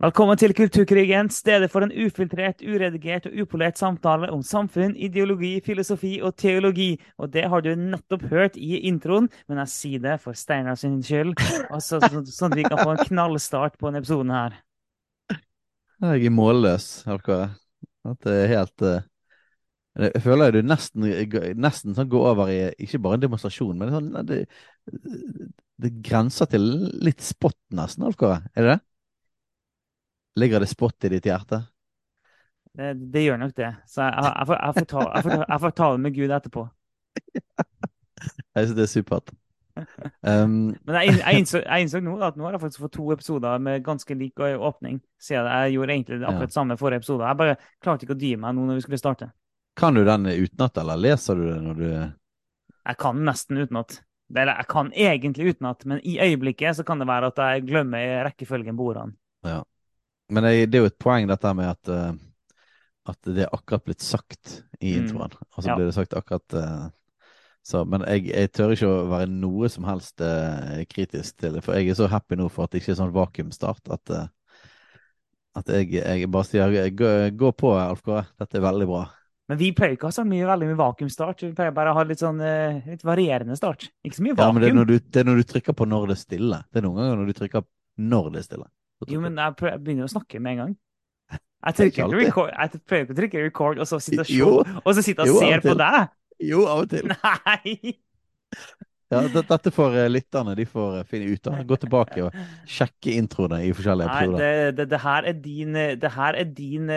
Velkommen til Kulturkrigen, stedet for en ufiltrert, uredigert og upolert samtale om samfunn, ideologi, filosofi og teologi. Og det har du nettopp hørt i introen, men jeg sier det for Steinar sin skyld, altså, så, sånn at vi kan få en knallstart på denne episoden her. Jeg er målløs, dere. At det er helt uh, Jeg føler du nesten, nesten sånn går over i ikke bare en demonstrasjon, men sånn, det, det grenser til litt spott, nesten, Alfkåre. Er det det? Ligger det spott i ditt hjerte? Det, det gjør nok det. Så jeg, jeg, får, jeg, får ta, jeg, får, jeg får ta det med Gud etterpå. jeg syns det er supert. Um, Men jeg, jeg, innså, jeg innså nå at nå har jeg faktisk fått to episoder med ganske lik åpning. Siden jeg gjorde egentlig akkurat samme forrige episode. Jeg bare klarte ikke å dy meg nå når vi skulle starte. Kan du den utenat, eller leser du det når du Jeg kan nesten utenat. Eller jeg kan egentlig utenat, men i øyeblikket så kan det være at jeg glemmer rekkefølgen på ordene. Ja. Men det, er jo et poeng dette med at, uh, at det er akkurat blitt sagt i mm. introen. Mm. Og så ja. blir det sagt akkurat uh, så, Men jeg, jeg, tør ikke å være noe som helst uh, kritisk til det. For jeg er så happy nå for at det ikke er sånn vakuumstart at, at jeg, jeg, bare sier gå, gå på, Alf Kåre. Dette er veldig bra. Men vi pleier ikke å ha så mye veldig mye vakuumstart. Vi pleier bare å ha litt sånn litt varierende start. Ikke så mye vakuum. Ja, men det er, du, det er når du trykker på når det er stille. Det er noen ganger når du trykker når det er stille. Jo, men jeg, prøver, jeg begynner å snakke med en gang. Jeg, trykker record, jeg prøver ikke å trykke record, og så sitter jeg og, så sitter og ser på deg. Jo, av og til. Nei! Ja, dette får eh, lytterne de får eh, finne ut av. Gå tilbake og sjekke introene i forskjellige episoder. Nei, det, det, det, her er din, eh, det her er din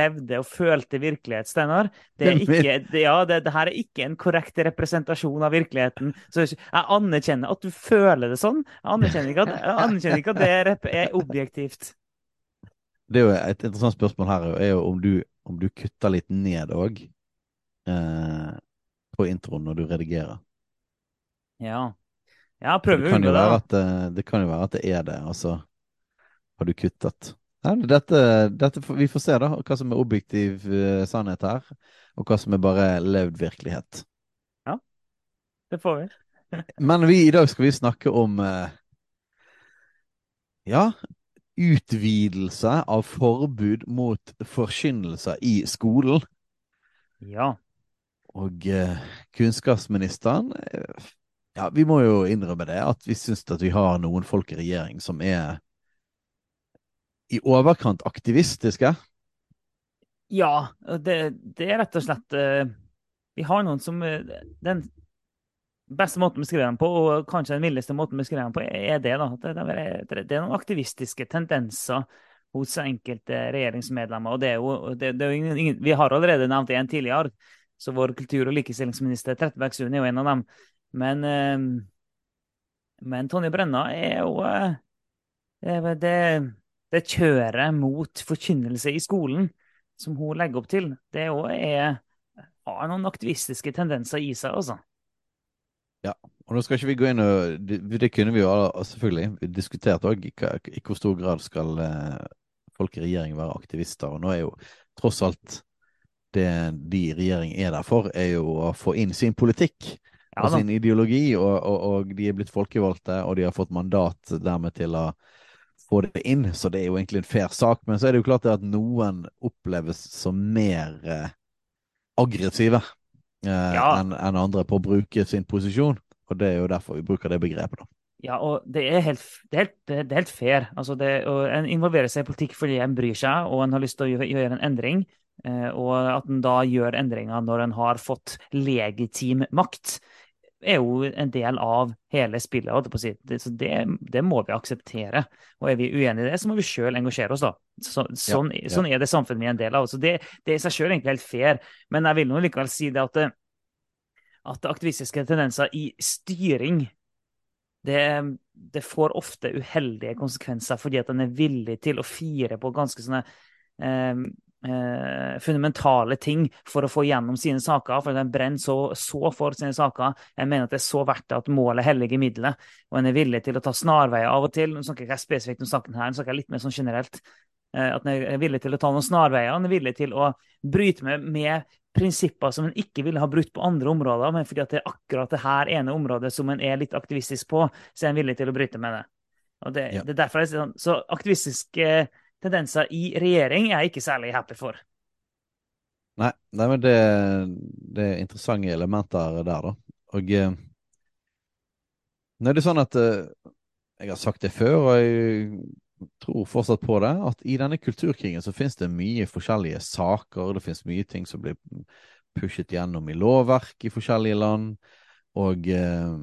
levde og følte virkelighet, Steinar. Det, ikke, det, ja, det, det, her er ikke en korrekt representasjon av virkeligheten. Så jeg anerkjenner at du føler det sånn. Jeg anerkjenner ikke at, anerkjenner ikke at det er, objektivt. Det er jo Et interessant spørsmål her er jo om du, om du kutter litt ned òg eh, på introen når du redigerer. Ja. Ja, prøver det kan, jo være at, det kan jo være at det er det, og så har du kuttet. Nei, dette, dette, vi får se da, hva som er objektiv uh, sannhet her, og hva som er bare levd virkelighet. Ja, det får vi. Men vi, i dag skal vi snakke om uh, ja, utvidelse av forbud mot forkynnelser i skolen. Ja. Og uh, kunnskapsministeren ja, vi må jo innrømme det, at vi syns at vi har noen folk i regjering som er i overkant aktivistiske. Ja, det, det er rett og slett uh, Vi har noen som uh, Den beste måten å beskrive dem på, og kanskje den mildeste måten å beskrive dem på, er det. da, det, det, det er noen aktivistiske tendenser hos enkelte regjeringsmedlemmer. og det er jo, det, er jo ingen, Vi har allerede nevnt en tidligere, så vår kultur- og likestillingsminister Trettebergstuen er jo en av dem. Men, ehm, men Tonje Brenna er jo eh, det, det, kjøret mot forkynnelse i skolen som hun legger opp til, det òg har noen aktivistiske tendenser i seg, altså. Ja, og nå skal ikke vi gå inn og Det kunne vi jo selvfølgelig diskutert òg, i hvor stor grad skal eh, folk i regjering være aktivister. Og nå er jo tross alt det de i regjering er der for, er jo å få inn sin politikk ja, og sin ideologi, og, og, og, de er blitt folkevalgte, og de har fått mandat dermed til å få det inn. Så det er jo egentlig en fair sak. Men så er det jo klart at noen oppleves som mer eh, aggressive eh, ja. enn en andre på å bruke sin posisjon. Og det er jo derfor vi bruker det begrepet, da. Ja, og det er helt, det er helt, det er helt fair. Altså det, en involverer seg i politikk fordi en bryr seg, og en har lyst til å gjøre en endring. Eh, og at en da gjør endringer når en har fått legitim makt er jo en del av hele spillet. Si. Så det, det, må vi akseptere. Og er vi uenige i det, så må vi sjøl engasjere oss, da. Så, sånn, ja, ja. sånn, er det samfunnet vi er en del av. Så det, det er i seg sjøl egentlig helt fair. Men jeg vil nå likevel si det at, at aktivistiske tendenser i styring det, det, får ofte uheldige konsekvenser fordi at en er villig til å fire på ganske sånne eh, eh, fundamentale ting for å få gjennom sine saker. For den brenner så, så, for sine saker. Jeg mener at det er så verdt det at målet helliger middelet. Og en er villig til å ta snarveier av og til. Nå snakker jeg ikke spesifikt om saken her, nå snakker jeg litt mer sånn generelt. Eh, at en er villig til å ta noen snarveier. En er villig til å bryte med, med prinsipper som en ikke ville ha brutt på andre områder, men fordi at det er akkurat det her ene området som en er litt aktivistisk på, så er en villig til å bryte med det. Og det, ja. det er derfor jeg sier sånn, Så aktivistiske tendenser i regjering er jeg ikke særlig happy for. Nei, nei men det, det, er interessante elementer der, da. Og eh, nå er det sånn at eh, Jeg har sagt det før, og jeg tror fortsatt på det, at i denne kulturkrigen så finnes det mye forskjellige saker. Det finnes mye ting som blir pushet gjennom i lovverk i forskjellige land. Og eh,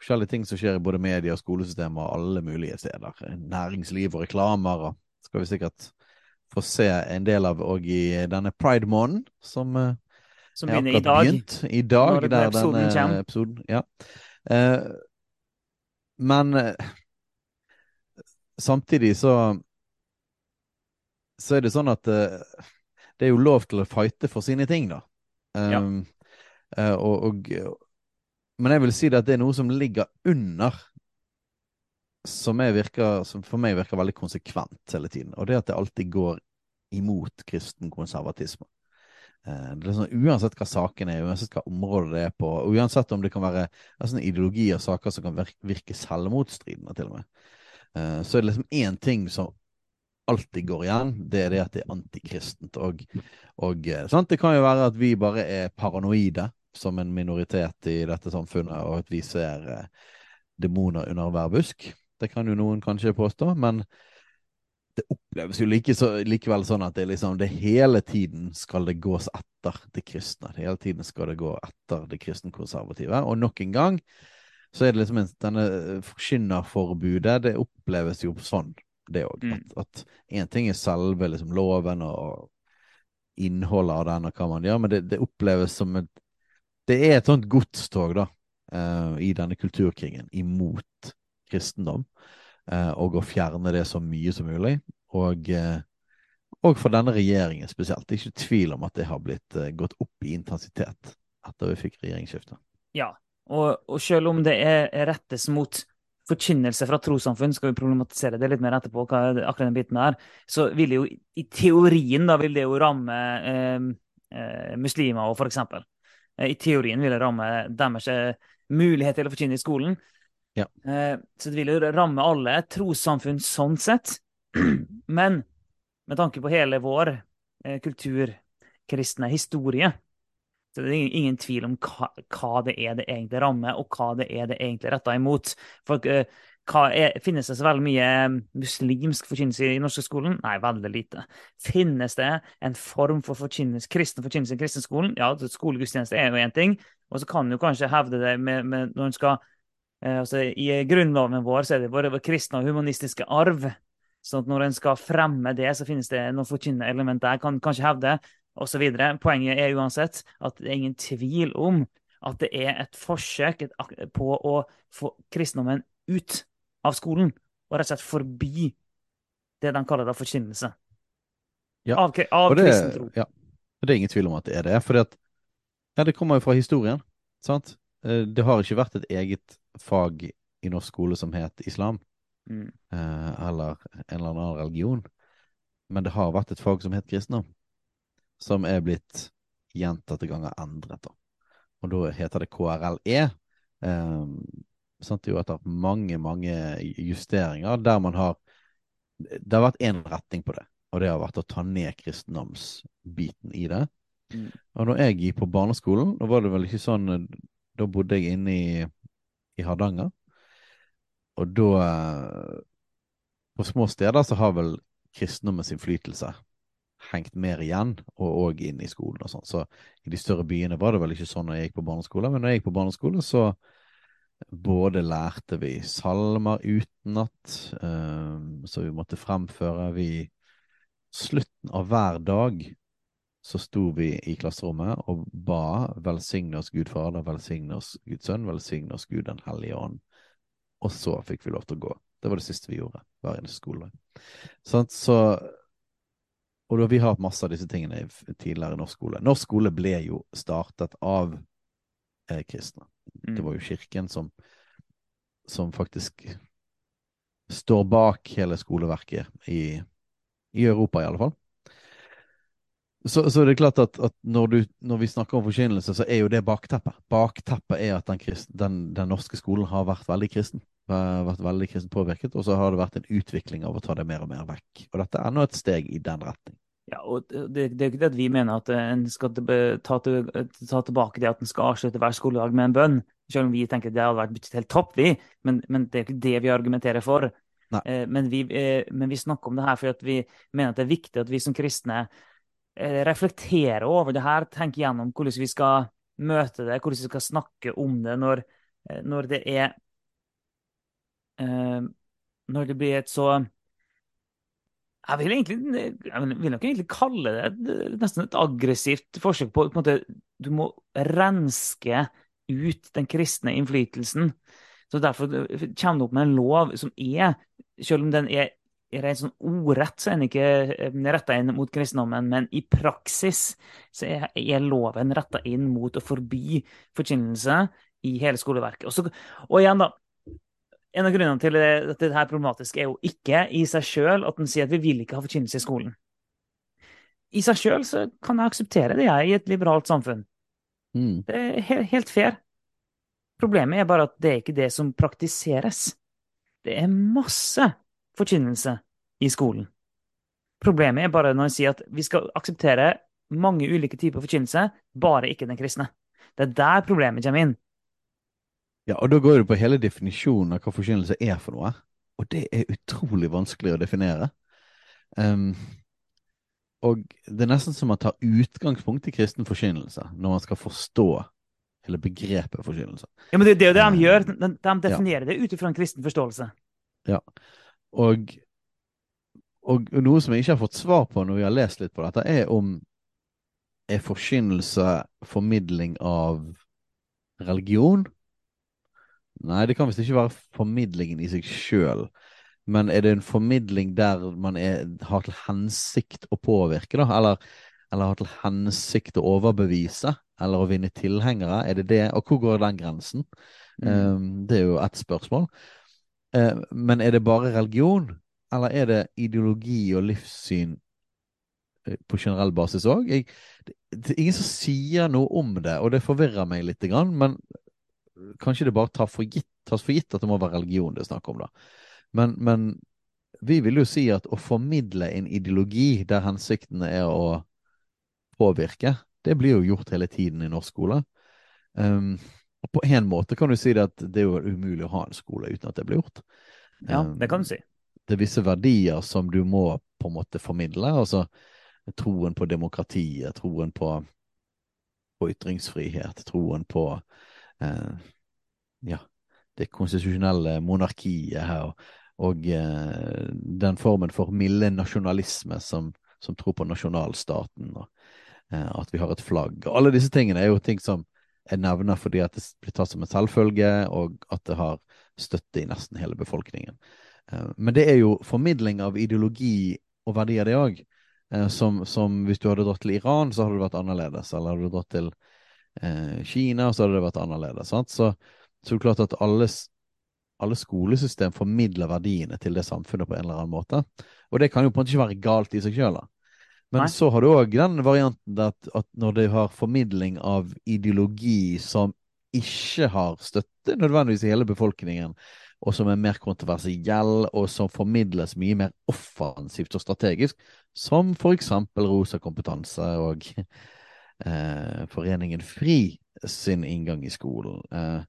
forskjellige ting som skjer i både media, skolesystemer og alle mulige steder. Næringsliv og reklamer. Og skal vi sikkert få se en del av òg i denne pride-måneden, som, er akkurat begynner i dag. Begynt, I dag, Når der episoden denne kommer. episoden Ja. Eh, men eh, samtidig så så er det sånn at eh, det er jo lov til å fighte for sine ting, da. Um, ja. uh, og, og, men jeg vil si det at det er noe som ligger under, som, virker, som, for meg virker veldig konsekvent hele tiden. Og det er at det alltid går imot kristen konservatisme. Uh, det er sånn, uansett hva saken er, uansett hva området det er på, uansett om det kan være altså, ideologi og saker som kan virke, virke selvmotstridende, til og med. Uh, så er det liksom én ting som alltid går igjen, det er det at det er antikristent. Og, og eh, det kan jo være at vi bare er paranoide som en minoritet i dette samfunnet, og at vi ser demoner under hver busk. Det kan jo noen kanskje påstå, men det oppleves jo like så, likevel sånn at det, liksom, det hele tiden skal det gås etter det kristne. Hele tiden skal det gå etter det kristenkonservative. Og nok en gang så er det liksom en, denne eh, forkynnerforbudet, det oppleves jo sånn, det òg. Mm. At én ting er selve liksom, loven og innholdet av den og hva man gjør, men det, det, oppleves som et Det er et sånt godstog, da, uh, i denne kulturkrigen imot kristendom. Uh, og å fjerne det så mye som mulig. Og, uh, og for denne regjeringen spesielt. Det er ikke tvil om at det har blitt gått opp i intensitet etter vi fikk regjeringsskiftet. Ja, og, og selv om det er rettes mot forkynnelse fra trossamfunn, skal vi problematisere det litt mer etterpå, hva akkurat den biten er, så vil det jo i teorien da vil det jo ramme eh, eh, muslimer, eksempel. Eh, I teorien vil det ramme deres eh, mulighet til å forkynne i skolen. Ja. Eh, så det vil jo ramme alle trossamfunn sånn sett. Men med tanke på hele vår kulturkristne kultur, kristne historie, så det er ingen tvil om hva, det er det egentlig rammer, og hva det er det egentlig retta imot. For uh, er, Finnes det så veldig mye eh, muslimsk forkynnelse i norske skolen? Nei, veldig lite. Finnes det en form for forkynnelse, kristen forkynnelse i kristenskolen? Ja, skolegudstjeneste er jo én ting. Og så kan en kanskje hevde det med, med når en skal altså, I grunnloven vår så er det både kristne og humanistiske arv. sånn at når en skal fremme det, så finnes det noen forkynnende element der. Kan kanskje hevde osv. Poenget er uansett at det er ingen tvil om at det er et forsøk på å få kristendommen ut av skolen, og rett og slett forbi det de kaller da forkynnelse. Ja, av, av det, kristen tro. Ja. Det er ingen tvil om at det er det. For ja, det kommer jo fra historien. sant? Eh, det har ikke vært et eget fag i norsk skole som het islam, mm. Eh, eller en eller annen religion. Men det har vært et fag som het kristendom som er blitt gjentatte ganger endret. Da. Og da heter det KRLE. Eh, sant, jo etter mange, mange justeringer der man har Det har vært én retning på det, og det har vært å ta ned kristendomsbiten i det. Mm. Og når jeg gikk på barneskolen, da var det vel ikke sånn Da bodde jeg inne i, i Hardanger. Og da På små steder så har vel kristendommens innflytelse hengt mer igjen, og òg inn i skolen og sånn. Så i de større byene var det vel ikke sånn når jeg gikk på barneskole, men når jeg gikk på barneskole, så både lærte vi salmer utenat, um, så vi måtte fremføre. Vi Slutten av hver dag så sto vi i klasserommet og ba velsigne oss Gud Fader, velsigne oss Guds Sønn, velsigne oss Gud Den hellige ånd. Og så fikk vi lov til å gå. Det var det siste vi gjorde hver eneste skoledag. Sånn, så og da, vi har hatt masse av disse tingene tidligere i norsk skole. Norsk skole ble jo startet av eh, kristne. Mm. Det var jo kirken som, som faktisk står bak hele skoleverket i, i Europa, i alle fall. Så, så det er klart at, at når, du, når, vi snakker om forkynnelse, så er jo det bakteppet. Bakteppet er at den, kristen, den, den norske skolen har vært veldig kristen. Vært veldig kristen påvirket, og så har det vært en utvikling av å ta det mer og mer vekk. Og dette er nå et steg i den retning. Ja, og det, det er ikke det at vi mener at en skal ta, til, ta tilbake det at en skal avslutte hver skoledag med en bønn. Selv om vi tenker det hadde vært helt topp, vi. Men, men, det er ikke det vi argumenterer for. Eh, men, vi, eh, men, vi, snakker om det her fordi vi mener at det er viktig at vi som kristne Eh, reflektere over det her, tenke gjennom hvordan vi skal møte det, hvordan vi skal snakke om det når, eh, når det er eh, Når det blir et så jeg vil, egentlig, jeg vil nok egentlig kalle det nesten et aggressivt forsøk på, på måte, Du må renske ut den kristne innflytelsen. Så Derfor kommer det opp med en lov som er, selv om den er rent sånn ordrett så er den ikke eh, retta inn mot kristendommen, men i praksis så er, loven retta inn mot å forby forkynnelse i hele skoleverket. Og, så, og igjen, da. En av grunnene til at dette er problematisk, er jo ikke i seg sjøl at den sier at vi vil ikke ha forkynnelse i skolen. I seg sjøl så kan jeg akseptere det, jeg, i et liberalt samfunn. Mm. Det er helt, helt fair. Problemet er bare at det er ikke det som praktiseres. Det er masse forkynnelse i skolen. Problemet er bare når en sier at vi skal akseptere mange ulike typer forkynnelse, bare ikke den kristne. Det er der problemet kommer inn. Ja, og da går du på hele definisjonen av hva forkynnelse er for noe. Og det er utrolig vanskelig å definere. Um, og det er nesten som man tar utgangspunkt i kristen forkynnelse når man skal forstå hele begrepet forkynnelse. Ja, men det, det er jo det de ehm, gjør. De, de definerer ja. det ut ifra en kristen forståelse. Ja, og, og, noe som jeg ikke har fått svar på når vi har lest litt på dette, er om er forkynnelse formidling av religion? Nei, det kan visst ikke være formidlingen i seg sjøl. Men er det en formidling der man er, har til hensikt å påvirke, da? Eller, eller, har til hensikt å overbevise? Eller å vinne tilhengere? Er det det? Og hvor går den grensen? Mm. Um, det er jo ett spørsmål. Eh, men er det bare religion, eller er det ideologi og livssyn eh, på generell basis òg? Ingen som sier noe om det, og det forvirrer meg litt. Men kanskje det bare tas for gitt, tas for gitt at det må være religion det er snakk om. da. Men, men, vi vil jo si at å formidle en ideologi der hensikten er å påvirke, det blir jo gjort hele tiden i norsk skole. Um, på en måte kan du si det at det er jo umulig å ha en skole uten at det blir gjort. Ja, det kan du si. Det er visse verdier som du må på en måte formidle. altså Troen på demokratiet, troen på, på ytringsfrihet, troen på eh, ja, det konstitusjonelle monarkiet her, og, eh, den formen for milde nasjonalisme som, som tror på nasjonalstaten, og eh, at vi har et flagg. Og alle disse tingene er jo ting som jeg nevner fordi at det blir tatt som en selvfølge, og at det har støtte i nesten hele befolkningen. Eh, men det er jo formidling av ideologi og verdier, det òg. Eh, som, som, hvis du hadde dratt til Iran, så hadde det vært annerledes. Eller hadde du dratt til eh, Kina, så hadde det vært annerledes. Sant? Så, så det er klart at alle, alle skolesystem formidler verdiene til det samfunnet på en eller annen måte. Og det kan jo på en måte ikke være galt i seg sjøl. Men Nei. så har du òg den varianten at, at, når du har formidling av ideologi som ikke har støtte nødvendigvis i hele befolkningen, og som er mer kontroversiell, og som formidles mye mer offensivt og strategisk, som for eksempel Rosa kompetanse og eh, Foreningen FRI sin inngang i skolen. Eh,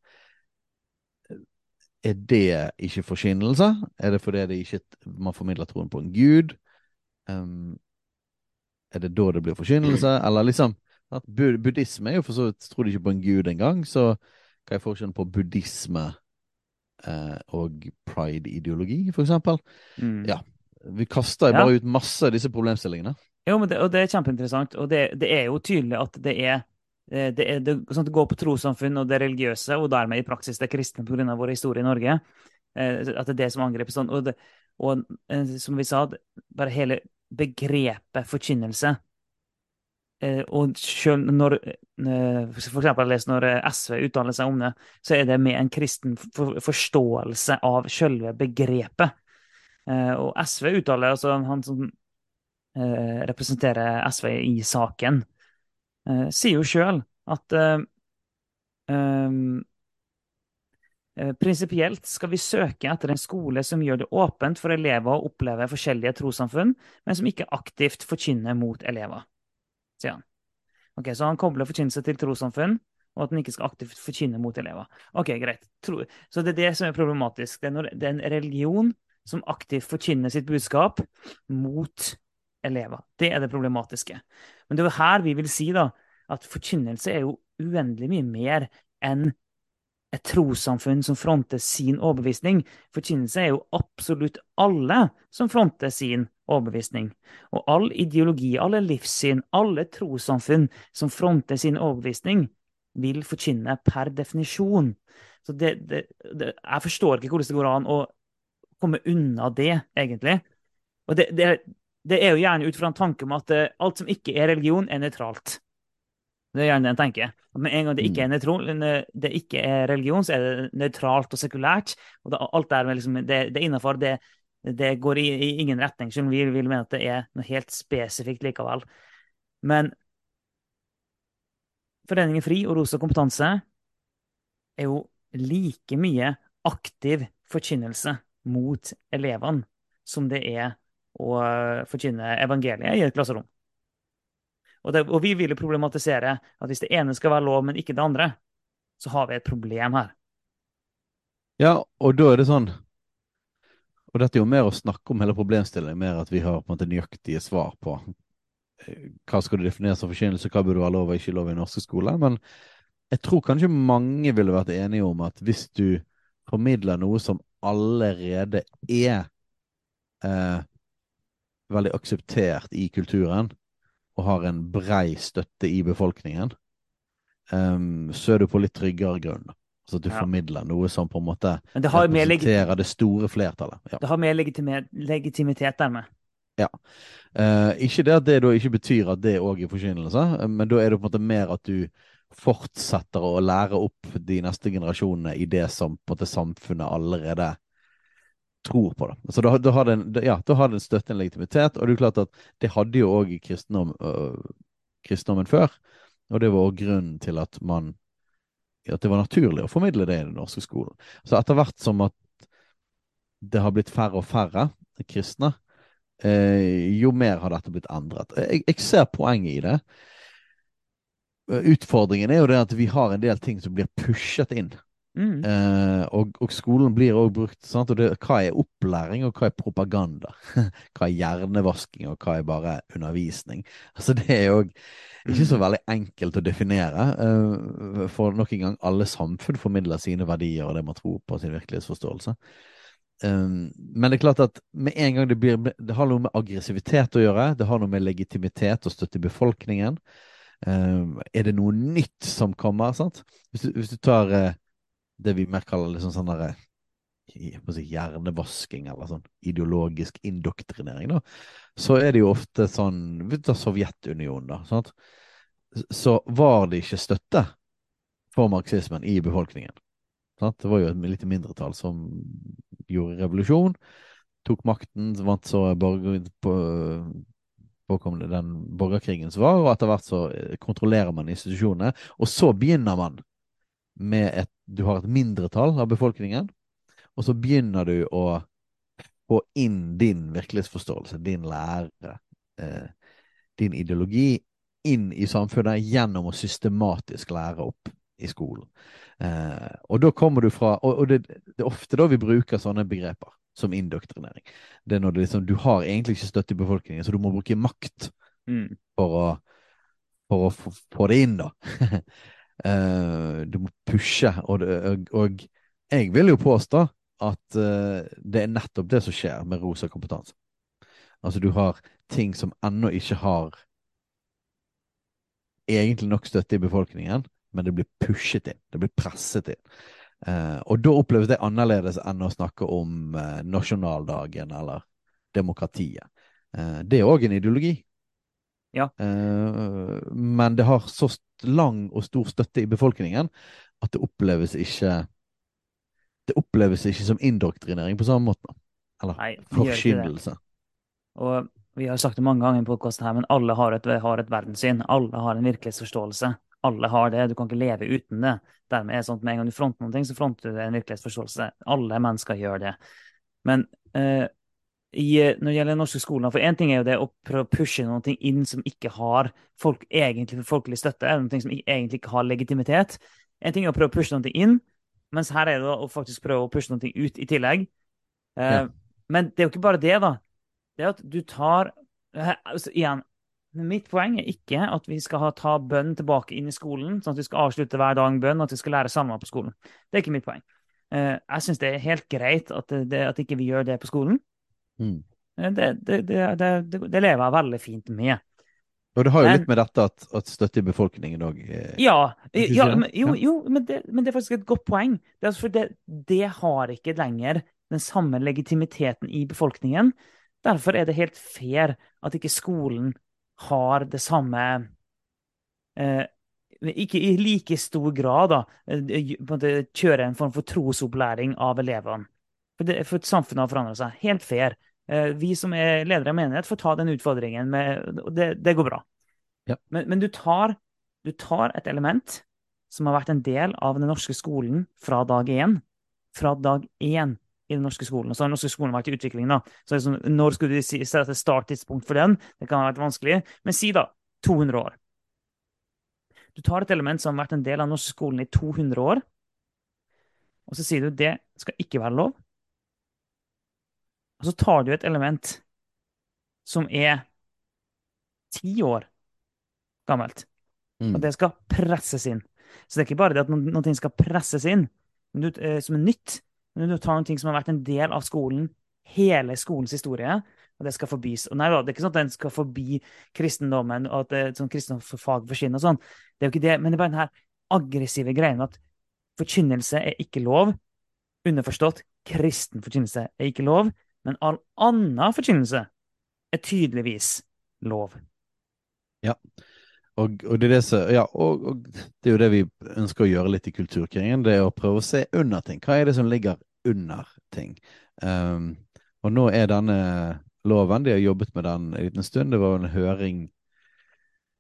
er det ikke forkynnelse? Er det fordi det ikke, man formidler troen på en gud? Um, er det da det blir forkynnelse? Eller liksom at Buddhisme er jo for så vidt Tror de ikke på en gud engang, så hva er forskjellen på buddhisme eh, og pride-ideologi, for eksempel? Mm. Ja. Vi kaster bare ut masse av disse problemstillingene. Jo, men det, og det er kjempeinteressant. Og det, det, er jo tydelig at det er eh, det, er, det, sånn det går på trossamfunn og det religiøse, og dermed i praksis det kristne pga. vår historie i Norge. Eh, at det er det som angripes sånn. Og, og eh, som vi sa, bare hele begrepet forkynnelse. Eh, og selv når eh, for eksempel når SV uttaler seg om det, så er det med en kristen forståelse av selve begrepet. Eh, og SV uttaler, altså han som representerer SV i saken, sier jo sjøl at Prinsipielt skal vi søke etter en skole som gjør det åpent for elever å oppleve forskjellige trossamfunn, men som ikke aktivt forkynner mot elever sier han. Ok, Så han kobler forkynnelse til trossamfunn, og at den ikke skal aktivt forkynne mot elever. Ok, greit. Så det er det som er problematisk. Det er, når, det er en religion som aktivt forkynner sitt budskap mot elever. Det er det problematiske. Men det er jo her vi vil si da, at forkynnelse er jo uendelig mye mer enn et trossamfunn som fronter sin overbevisning. Forkynnelse er jo absolutt alle som fronter sin overbevisning. Og all ideologi, alle livssyn, alle trossamfunn som fronter sin overbevisning, vil forkynne per definisjon. Så det, det, det, jeg forstår ikke hvordan det går an å komme unna det, egentlig. Og det, det er jo gjerne ut fra en tanke om at eh, alt som ikke er religion, er nøytralt. Det er gjerne det en tenker. Med en gang det ikke, mm. er det ikke er religion, så er det nøytralt og sekulært. Og det, alt er liksom, det, det er innafor. Det, det går i, i, ingen retning, selv om vi vil mene at det er noe helt spesifikt likevel. Men Foreningen FRI og Rosa kompetanse er jo like mye aktiv forkynnelse mot elevene som det er å forkynne evangeliet i et klasserom. Og, det, og vi vil jo problematisere at hvis det ene skal være lov, men ikke det andre, så har vi et problem her. Ja, og da er det sånn og dette er jo mer å snakke om hele problemstillingen, mer at vi har på en måte nøyaktige svar på eh, hva skal du definere som forkynnelse, hva burde være lov og ikke lov i norske skoler. Men jeg tror kanskje mange ville vært enige om at hvis du formidler noe som allerede er eh, veldig akseptert i kulturen, og har en brei støtte i befolkningen, um, så er du på litt tryggere grunn. Så at du ja. formidler noe som på en måte representerer det store flertallet. Ja. Det har mer legitimitet dermed. Ja. Uh, ikke det at det da ikke betyr at det òg er forkynnelse, men da er det på en måte mer at du fortsetter å lære opp de neste generasjonene i det som på en måte samfunnet allerede tror på. det. Så da, da, har den, ja, da har den støtte en legitimitet, og det er klart at det hadde jo òg kristendom, øh, kristendommen før. Og det var òg grunnen til at man at det var naturlig å formidle det i den norske skolen. Så etter hvert som at det har blitt færre og færre kristne, eh, jo mer har dette blitt endret. Jeg, jeg, ser poenget i det. Utfordringen er jo det at vi har en del ting som blir pushet inn. Mm. Eh, og, og, skolen blir òg brukt sant? Og det, Hva er opplæring, og hva er propaganda? hva er hjernevasking, og hva er bare undervisning? Altså Det er jo ikke så mm. veldig enkelt å definere. Uh, for nok en gang, alle samfunn formidler sine verdier og det man tror på, sin virkelighetsforståelse. Um, men det er klart at med en gang det blir Det har noe med aggressivitet å gjøre. Det har noe med legitimitet og støtte i befolkningen. Um, er det noe nytt som kommer? sant? Hvis du, hvis du tar uh, det vi mer kaller liksom sånn derre si, hjernevasking eller sånn ideologisk indoktrinering, da, så er det jo ofte sånn tar Sovjetunionen, da. Sant? Så var det ikke støtte for marxismen i befolkningen. Sant? Det var jo et lite mindretall som gjorde revolusjon, tok makten, vant så borger, på, påkom det den borgerkrigen som var, og etter hvert så kontrollerer man institusjonene. Og så begynner man med et Du har et mindretall av befolkningen og så begynner du å få inn din virkelighetsforståelse, din lære, eh, din ideologi, inn i samfunnet gjennom å systematisk lære opp i skolen. Eh, og da kommer du fra Og, og det, det, er ofte da vi bruker sånne begreper som indoktrinering. Det er når det liksom, du har egentlig ikke støtte i befolkningen, så du må bruke makt mm. for å for å få det inn, da. eh, du må pushe, og, og, og jeg vil jo påstå at uh, det er nettopp det som skjer med rosa kompetanse. Altså du har ting som ennå ikke har egentlig nok støtte i befolkningen, men det blir pushet inn. Det blir presset inn. Uh, og da oppleves det annerledes enn å snakke om uh, nasjonaldagen eller demokratiet. Det er òg en ideologi. Ja. Eh, men det har så lang og stor støtte i befolkningen at det oppleves ikke Det oppleves ikke som indoktrinering på samme måte. Eller Nei, forkynnelse. Og vi har sagt det mange ganger i podkasten her, men alle har et, har et verdenssyn. Alle har en virkelighetsforståelse. Alle har det. Du kan ikke leve uten det. Dermed er det sånn at Med en gang du fronter noe, så fronter du en virkelighetsforståelse. Alle mennesker gjør det. Men eh, i, når det gjelder norske skoler. For én ting er jo det å prøve å pushe noe inn som ikke har folk, egentlig folkelig støtte, eller noe som egentlig ikke har legitimitet. En ting er å prøve å pushe noe inn, mens her er det å faktisk prøve å pushe noe ut i tillegg. Eh, Ja. Men det er jo ikke bare det, da. Det er at du tar eh, altså, Igjen, mitt poeng er ikke at vi skal ha, ta bønn tilbake inn i skolen, sånn at vi skal avslutte hver dag med bønn, og at vi skal lære salmer på skolen. Det er ikke mitt poeng. Eh, jeg syns det er helt greit at, det, at ikke vi gjør det på skolen. Mm. Eh, Det, det, det, det, lever jeg veldig fint med. Og det har jo Men- litt med dette at, at støtte i befolkningen òg Ja, ja men, jo, jo men, det, men det er faktisk et godt poeng. Det altså det, det har ikke lenger den samme legitimiteten i befolkningen. Derfor er det helt fair at ikke skolen har det samme eh, Ikke i like stor grad, da, eh, måte kjøre en form for trosopplæring av elevene. For, det, for samfunnet har forandret seg. Helt fair. Eh, vi som er ledere av menighet, får ta den utfordringen. Med, det, det går bra. Ja. Men, men du, tar, du tar et element som har vært en del av den norske skolen fra dag én. Fra dag én i den norske skolen. Og så har den norske skolen vært i utvikling. da. Så det sånn, Når skulle du si, sette er starttidspunkt for den? Det kan ha vært vanskelig. Men si da 200 år. Du tar et element som har vært en del av den norske skolen i 200 år, og så sier du det skal ikke være lov. Og så tar du et element som er ti år gammelt, Mm. og det skal presses inn. Så det er ikke bare det at no- noe skal presses inn men du, eh, som er nytt, men du tar noe som har vært en del av skolen, hele skolens historie, og det skal forbys. Og nei da, det er ikke sånn at den skal forbi kristendommen, og at et sånt kristendomsfag forsvinner og sånn. Det er jo ikke det, men det er bare den her aggressive greien at forkynnelse er ikke lov. Underforstått, kristen forkynnelse er ikke lov, men all annen forkynnelse er tydeligvis lov. Og, og, det er det så, ja, og, og det er jo det vi ønsker å gjøre litt i Kulturkringen. Det er å prøve å se under ting. Hva er det som ligger under ting? Um, og nå er denne loven De har jobbet med den en liten stund. Det var en høring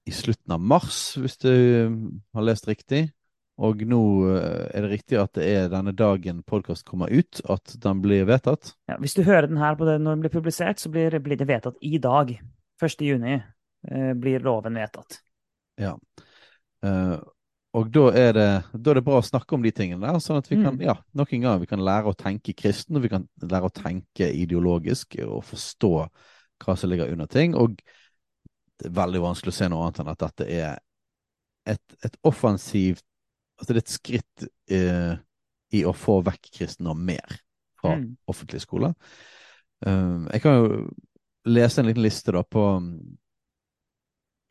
i slutten av mars, hvis du um, har lest riktig. Og nå uh, er det riktig at det er denne dagen podkast kommer ut, at den blir vedtatt. Ja, hvis du hører den her på det når den blir publisert, så blir, blir det vedtatt i dag. 1. juni eh, blir loven vedtatt. Ja. Eh, og da er, det, da er det bra å snakke om de tingene der, sånn at vi kan Mm. ja, nok en gang vi kan lære å tenke kristen, og vi kan lære å tenke ideologisk og forstå hva som ligger under ting. Og det er veldig vanskelig å se noe annet enn at dette er et, et offensivt Altså det er et skritt eh, i å få vekk kristendom mer fra Mm. offentlige skoler. Um, jeg kan jo lese en liten liste da på um,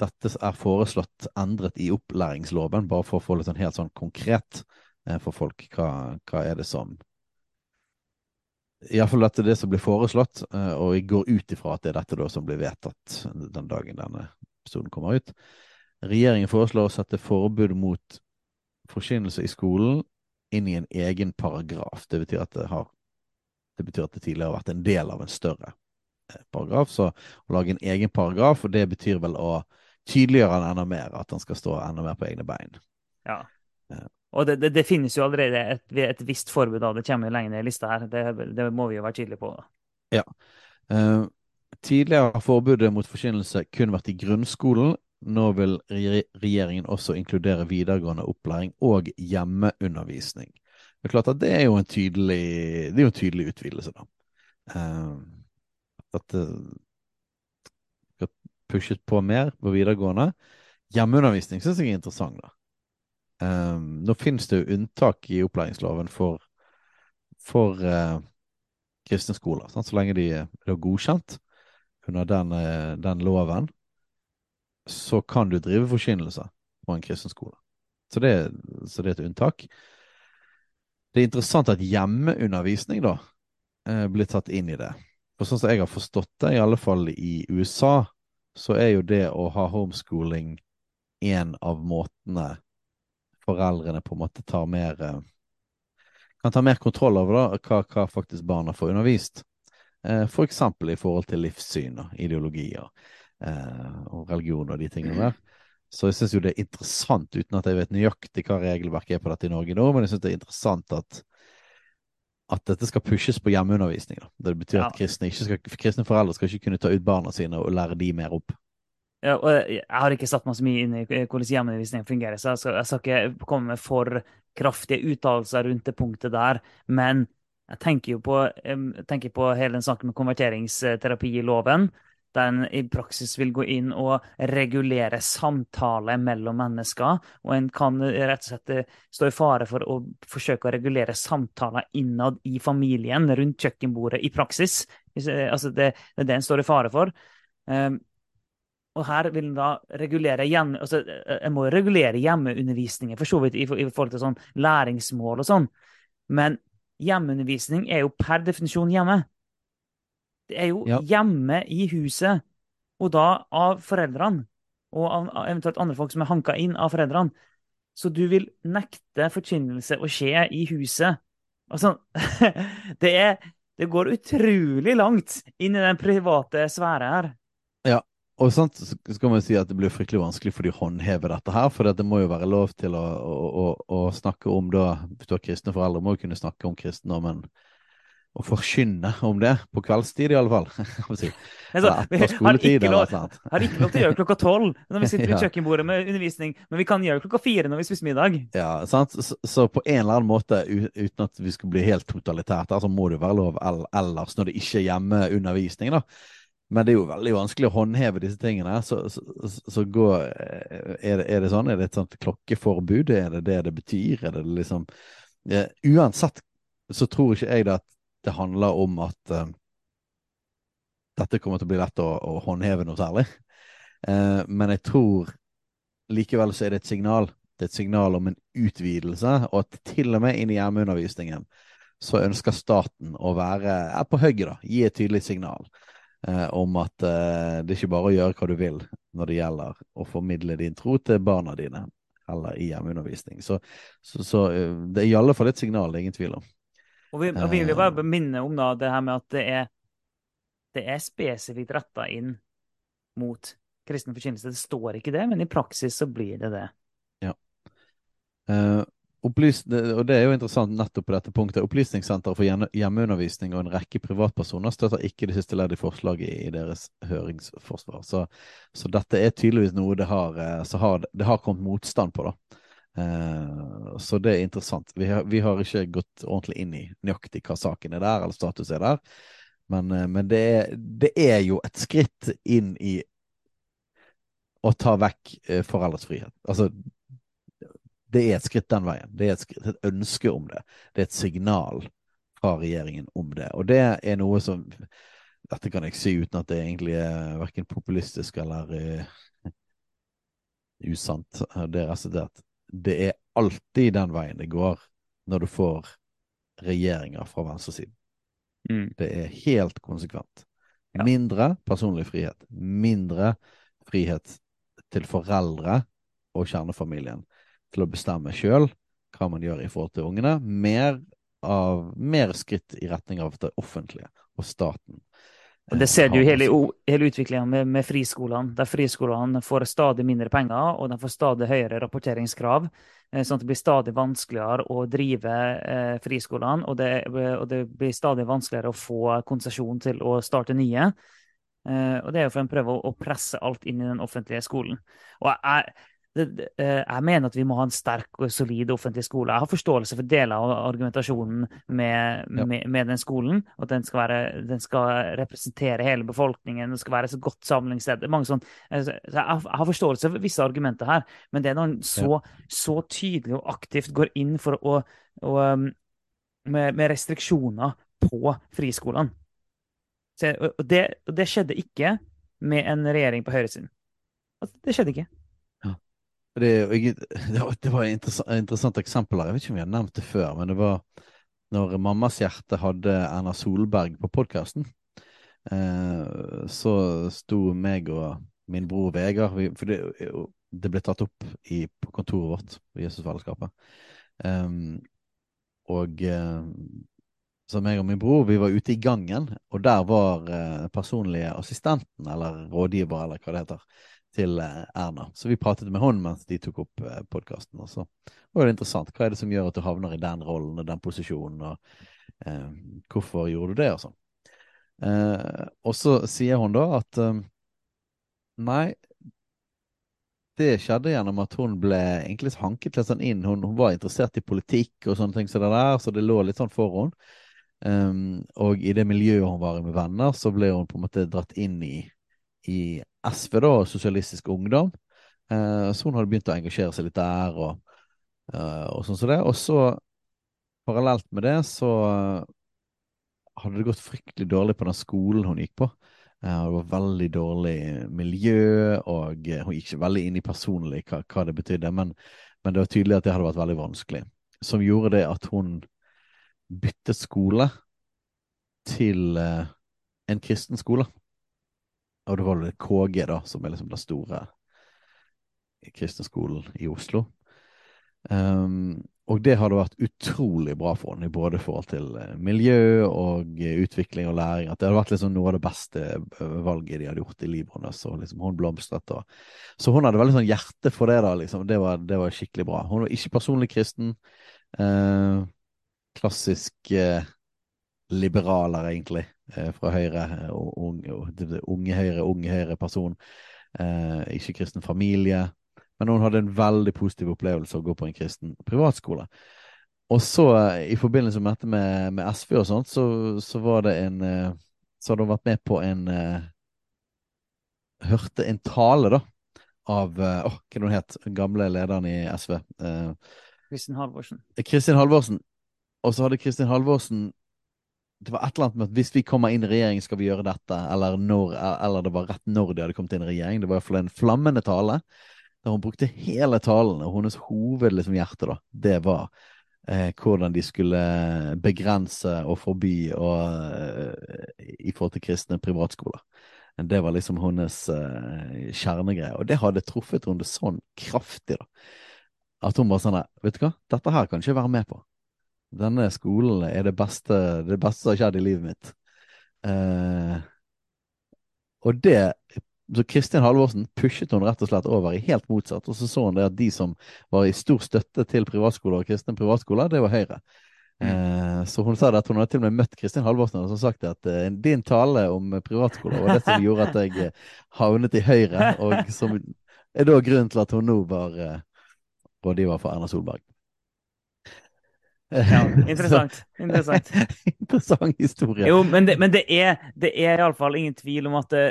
dette er foreslått endret i opplæringsloven, bare for å få litt sånn helt sånn konkret eh, for folk. Hva, hva er det som Iallfall dette er det som blir foreslått, eh, og jeg går ut ifra at det er dette da som blir vedtatt den dagen denne episoden kommer ut. Regjeringen foreslår å sette forbud mot forkynnelse i skolen inn i en egen paragraf. Det betyr at det har det betyr at det tidligere har vært en del av en større eh, paragraf. Så å lage en egen paragraf, og det betyr vel å tydeliggjøre den enda mer, at den skal stå enda mer på egne bein. Ja. Ja. Og det, det, det finnes jo allerede et, et visst forbud av det kommer jo lenger ned i lista her. Det, det må vi jo være tydelige på. Eh, tidligere har forbudet mot forkynnelse kun vært i grunnskolen. Nå vil regjeringen også inkludere videregående opplæring og hjemmeundervisning. Det er klart at det er jo en tydelig, det er jo en tydelig utvidelse, da. Eh, at det skal pushes på mer på videregående. Hjemmeundervisning syns jeg er interessant, da. Eh, nå finnes det jo unntak i opplæringsloven for, for eh, kristne skoler, sant? så lenge de er godkjent under den, eh, den loven, så kan du drive forkynnelse på en kristen skole. Så det, så det er et unntak. Det er interessant at hjemmeundervisning da eh, blir tatt inn i det. For sånn som jeg har forstått det, i alle fall i USA, så er jo det å ha homeschooling en av måtene foreldrene på en måte tar mer eh, Kan ta mer kontroll over da, hva, hva faktisk barna får undervist. Eh, for eksempel i forhold til livssyn og ideologier og religion og de tingene der. Så jeg syns jo det er interessant, uten at jeg vet nøyaktig hva regelverket er på dette i Norge nå, men jeg syns det er interessant at at dette skal pushes på hjemmeundervisning. Da. Det betyr Ja. at kristne, skal, kristne foreldre skal ikke kunne ta ut barna sine og lære de mer opp. Ja, og jeg jeg har ikke satt meg så mye inn i hvordan hjemmeundervisning fungerer, så jeg skal, jeg skal ikke komme med for kraftige uttalelser rundt det punktet der. Men jeg tenker jo på, jeg tenker på hele den saken med konverteringsterapi i loven, der en i praksis vil gå inn og regulere samtale mellom mennesker. Og en kan rett og slett eh, stå i fare for å forsøke å regulere samtaler innad i familien, rundt kjøkkenbordet, i praksis. Eh, Altså det, det er det en står i fare for. Um, og her vil en da regulere hjemme, altså, En må regulere hjemmeundervisningen for så vidt i, i forhold til sånn læringsmål og sånn. Men hjemmeundervisning er jo per definisjon hjemme. Det er jo Ja. hjemme i huset, og da av foreldrene. Og av eventuelt andre folk som er hanka inn av foreldrene. Så du vil nekte forkynnelse å skje i huset. Altså, det, er, det går utrolig langt inn i den private sfære her. Og sant, så skal man si at det blir fryktelig vanskelig for de å håndheve dette her, for det må jo være lov til å, å, å, å snakke om da, hvis du har kristne foreldre, må jo kunne snakke om kristendommen og forkynne om det, på kveldstid i alle fall. Altså, har ikke lov- har ikke lov til å gjøre klokka tolv når vi sitter ved kjøkkenbordet med undervisning, men vi kan gjøre klokka fire når vi spiser middag. Ja, sant? Så, så på en eller annen måte, uten at vi skal bli helt totalitært, så må det være lov ellers når det ikke er hjemmeundervisning, da. Men det er jo veldig vanskelig å håndheve disse tingene. Så, så, så- går, eh, er det, er det sånn? Er det et sånt klokkeforbud? Er det det det betyr? Er det liksom eh, Uansett så tror ikke jeg det at det handler om at uh, dette kommer til å bli lett å, å håndheve noe særlig. Uh, men jeg tror likevel så er det et signal. Det er et signal om en utvidelse, og at til og med inn i hjemmeundervisningen så ønsker staten å være er på hugget, da. Gi et tydelig signal eh, om at det er ikke bare å gjøre hva du vil når det gjelder å formidle din tro til barna dine, eller i hjemmeundervisning. Så, så, så det er i alle fall et signal, det er ingen tvil om. Og vi, og vi vil bare minne om da, det her med at det er, det er spesifikt retta inn mot kristen forkynnelse. Det står ikke det, men i praksis så blir det det. Eh, opplys, og det er jo interessant nettopp på dette punktet. Opplysningssenteret for hjemmeundervisning og en rekke privatpersoner støtter ikke det siste leddet i forslaget i, deres høringsforsvar. Så, så dette er tydeligvis noe det har, eh, så har, det har kommet motstand på, da. Eh, så det er interessant. Vi har, vi har ikke gått ordentlig inn i nøyaktig hva saken er der, eller status er der. Men, eh, men det, er, det er jo et skritt inn i å ta vekk eh, foreldres frihet. Altså, det er et skritt den veien. Det er et, skritt, et ønske om det. Det er et signal fra regjeringen om det. Og det er noe som Dette kan jeg si uten at det egentlig er verken populistisk eller usant. Det er slett det er alltid den veien det går når du får regjeringer fra venstresiden. Mm. Det er helt konsekvent. Ja. Mindre personlig frihet. Mindre frihet til foreldre og kjernefamilien til å bestemme sjøl hva man gjør i forhold til ungene. Mer, av, mer skritt i retning av det offentlige og staten. Det ser du hele, hele utviklinga med, med friskolene. Der friskolene får stadig mindre penger, og de får stadig høyere rapporteringskrav. eh, Sånn at det blir stadig vanskeligere å drive eh, friskolene, og det, og det blir stadig vanskeligere å få konsesjon til å starte nye. Eh, og det er jo for en prøve å, å presse alt inn i den offentlige skolen. Og jeg, jeg mener at vi må ha en sterk og solid offentlig skole. Jeg har forståelse for deler av argumentasjonen med, Ja. med, med den skolen. At den skal, være, den skal representere hele befolkningen, den skal være et så godt samlingssted. Sånn, eh, så jeg, har- forståelse for visse argumenter her, men det er når en så, så tydelig og aktivt går inn for å, å um, med, med restriksjoner på friskolene. Og det, og det skjedde ikke med en regjering på høyresiden. Altså, det skjedde ikke. Det, det var, et interessant, interessant eksempel her. Jeg vet ikke om vi har nevnt det før, men det var når Mammas hjerte hadde Erna Solberg på podkasten. eh, så sto meg og min bror Vegard For det, det, ble tatt opp i, på kontoret vårt i Jesusfellesskapet. Eh, og eh, så meg og min bror vi var ute i gangen, og der var eh, personlige assistenten, eller rådgiver, eller hva det heter, til uh, Erna. Så vi pratet med henne mens de tok opp uh, podkasten. Og så var det interessant. Hva er det som gjør at du havner i den rollen og den posisjonen, og hvorfor gjorde du det, og sånn. og så sier hun da at Nei, det skjedde gjennom at hun ble egentlig hanket litt sånn inn. Hun, hun, var interessert i politikk og sånne ting så det der, så det lå litt sånn for henne. Um, og i det miljøet hun var i med venner, så ble hun på en måte dratt inn i, i SV, da, Sosialistisk Ungdom. Uh, så hun hadde begynt å engasjere seg litt der, og, uh, og sånn som så det. Og så, parallelt med det, så uh, hadde det gått fryktelig dårlig på den skolen hun gikk på. Det var veldig dårlig miljø, og hun gikk ikke veldig inn i personlig hva, hva det betydde, men, men, det var tydelig at det hadde vært veldig vanskelig. Som gjorde det at hun byttet skole til en kristen skole. Og det var KG, da, som er liksom den store kristne skolen i Oslo. Um, og det hadde vært utrolig bra for henne, både i forhold til eh, miljø og eh, utvikling og læring. At det hadde vært liksom noe av det beste eh, valget de hadde gjort i livet hennes. Og liksom hun blomstret. Og... Så hun hadde veldig sånn hjerte for det. da, liksom. Det var, det var skikkelig bra. Hun var ikke personlig kristen. Uh, klassisk eh, liberaler, egentlig, eh, fra Høyre. Unge, unge Høyre, unge Høyre-person. ikke kristen familie. Men hun hadde en veldig positiv opplevelse av å gå på en kristen privatskole. Og så, i forbindelse med dette med, med SV og sånt, så, så, var det en eh, Så hadde hun vært med på en Hørte en tale, da, av uh, oh, Hva hun het den gamle lederen i SV? Kristin Halvorsen. Kristin Halvorsen. Og så hadde Kristin Halvorsen det var et eller annet med at hvis vi kommer inn i regjering, skal vi gjøre dette, eller, når, eller det var rett når de hadde kommet inn i regjering. Det var iallfall en flammende tale der hun brukte hele talen, og hennes hovedhjerte, liksom, da, det var eh, hvordan de skulle begrense og forby og, eh, i forhold til kristne privatskoler. Det var liksom hennes eh, kjernegreie, og det hadde truffet henne sånn kraftig, da. At hun var sånn Vet du hva, dette her kan ikke jeg være med på. Denne skolen er det beste, det beste som har skjedd i livet mitt. Eh, og det så Kristin Halvorsen pushet hun rett og slett over i helt motsatt. Og så så hun det at de som var i stor støtte til privatskoler og kristne privatskoler, det var Høyre. Mm. Eh, så hun sa det at hun hadde til og med møtt Kristin Halvorsen og sagt at eh, din tale om privatskoler var det som gjorde at jeg eh, havnet i Høyre, og som er da grunnen til at hun nå var eh, rådgiver for Erna Solberg. Ja, interessant. interessant. interessant historie. Jo, men det, men det er, det er iallfall ingen tvil om at det,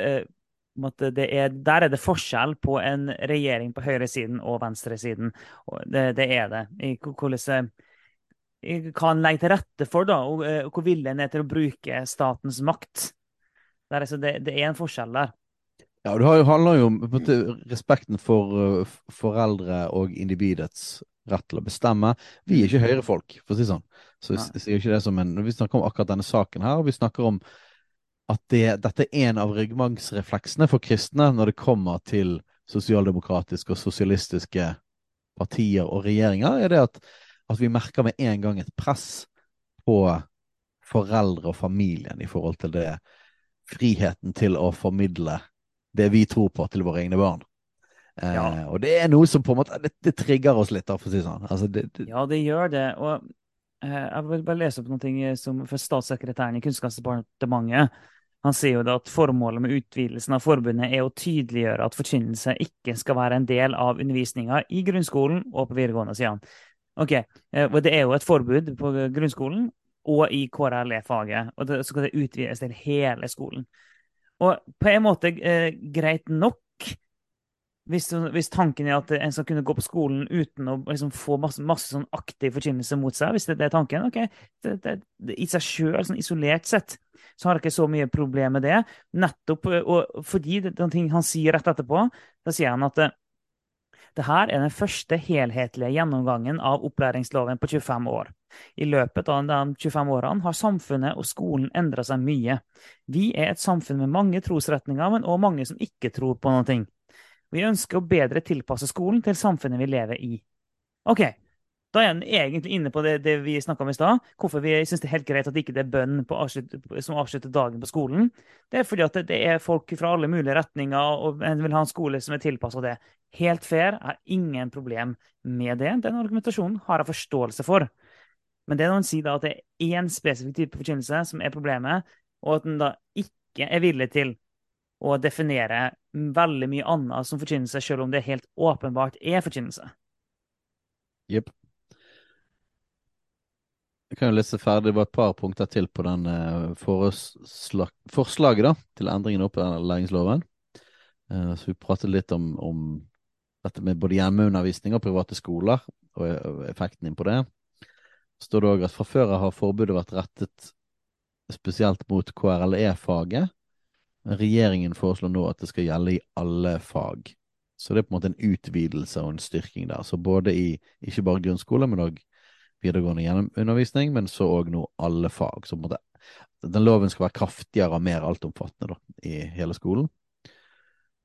om at er, der er det forskjell på en regjering på høyresiden og venstresiden. Det, det er det. I, hvordan, hva en legger til rette for, da, og, eh, og hvor villig en er til å bruke statens makt. Der, altså, det, det, er en forskjell der. Ja, Det handler jo om respekten for uh, foreldre og individets rett til å bestemme. Vi er ikke høyrefolk, for å si sånn. Så jeg sier ikke det som en, Vi snakker om akkurat denne saken her, og vi snakker om at det, dette er en av ryggmargsrefleksene for kristne når det kommer til sosialdemokratiske og sosialistiske partier og regjeringer, er det at, at vi merker med en gang et press på foreldre og familien i forhold til det friheten til å formidle det vi tror på, til våre egne barn. Eh, ja. og det er noe som på en måte Det, det trigger oss litt, for å si sånn. Altså, det, sånn. Ja, det gjør det. Og eh, jeg vil bare lese opp noe som for statssekretæren i Kunnskapsdepartementet han sier jo da at formålet med utvidelsen av forbundet er å tydeliggjøre at forkynnelse ikke skal være en del av undervisninga i grunnskolen og på videregående, sier han. Ok, eh, Det er jo et forbud på grunnskolen og i KRLE-faget, og det, så skal det utvides til hele skolen. Og på en måte eh, greit nok, hvis, hvis, tanken er at en skal kunne gå på skolen uten å liksom, få masse, masse sånn aktiv forkynnelse mot seg, hvis det, det er tanken, ok, det, det, i seg sjøl, sånn isolert sett, så har jeg ikke så mye problem med det. Nettopp og fordi det er noe han sier rett etterpå. Da sier han at Dette er den første helhetlige gjennomgangen av opplæringsloven på 25 år. I løpet av de 25 årene har samfunnet og skolen endra seg mye. Vi er et samfunn med mange trosretninger, men også mange som ikke tror på noe. Vi ønsker å bedre tilpasse skolen til samfunnet vi lever i. Ok, da er en egentlig inne på det, det vi snakka om i stad. Hvorfor vi syns det er helt greit at det ikke er bønn avslutt, som avslutter dagen på skolen. Det er fordi at det er folk fra alle mulige retninger, og en vil ha en skole som er tilpassa det. Helt fair. Har ingen problem med det. Den argumentasjonen har jeg forståelse for. Men det er når en sier at det er én spesifikk type forkynnelse som er problemet, og at en da ikke er villig til å definere veldig mye annet som forkynnelse, selv om det helt åpenbart er forkynnelse. Jepp. Jeg kan jo lese ferdig bare et par punkter til på den uh, forslaget da, til endringen opp i opplæringsloven. Uh, så vi pratet litt om, om, dette med både hjemmeundervisning og private skoler, og, effekten inn på det. Står det òg at fra før har forbudet vært rettet spesielt mot KRLE-faget. Regjeringen foreslår nå at det skal gjelde i alle fag. Så det er på en måte en utvidelse og en styrking der. Så både i ikke bare grunnskole, men òg videregående gjennomundervisning, men så òg nå alle fag. Så måte, den loven skal være kraftigere og mer altomfattende da, i hele skolen.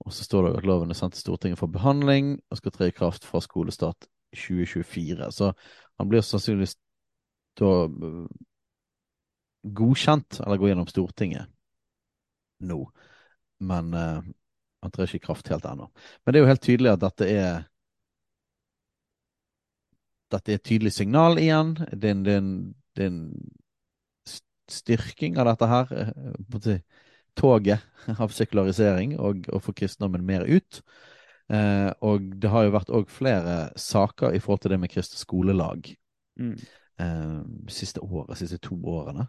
Og så står det at loven er sendt til Stortinget for behandling og skal tre i kraft fra skolestart 2024. Så han blir sannsynligvis da øh, godkjent, eller går gjennom Stortinget nå. Men uh, han trer ikke i kraft helt ennå. Men det er jo helt tydelig at dette er dette er et tydelig signal igjen. Det er en, det er en, det er en styrking av dette her. Toget av sekularisering og å få kristendommen mer ut. Eh, og det har jo vært òg flere saker i forhold til det med kristne skolelag mm. eh, siste året, siste to årene.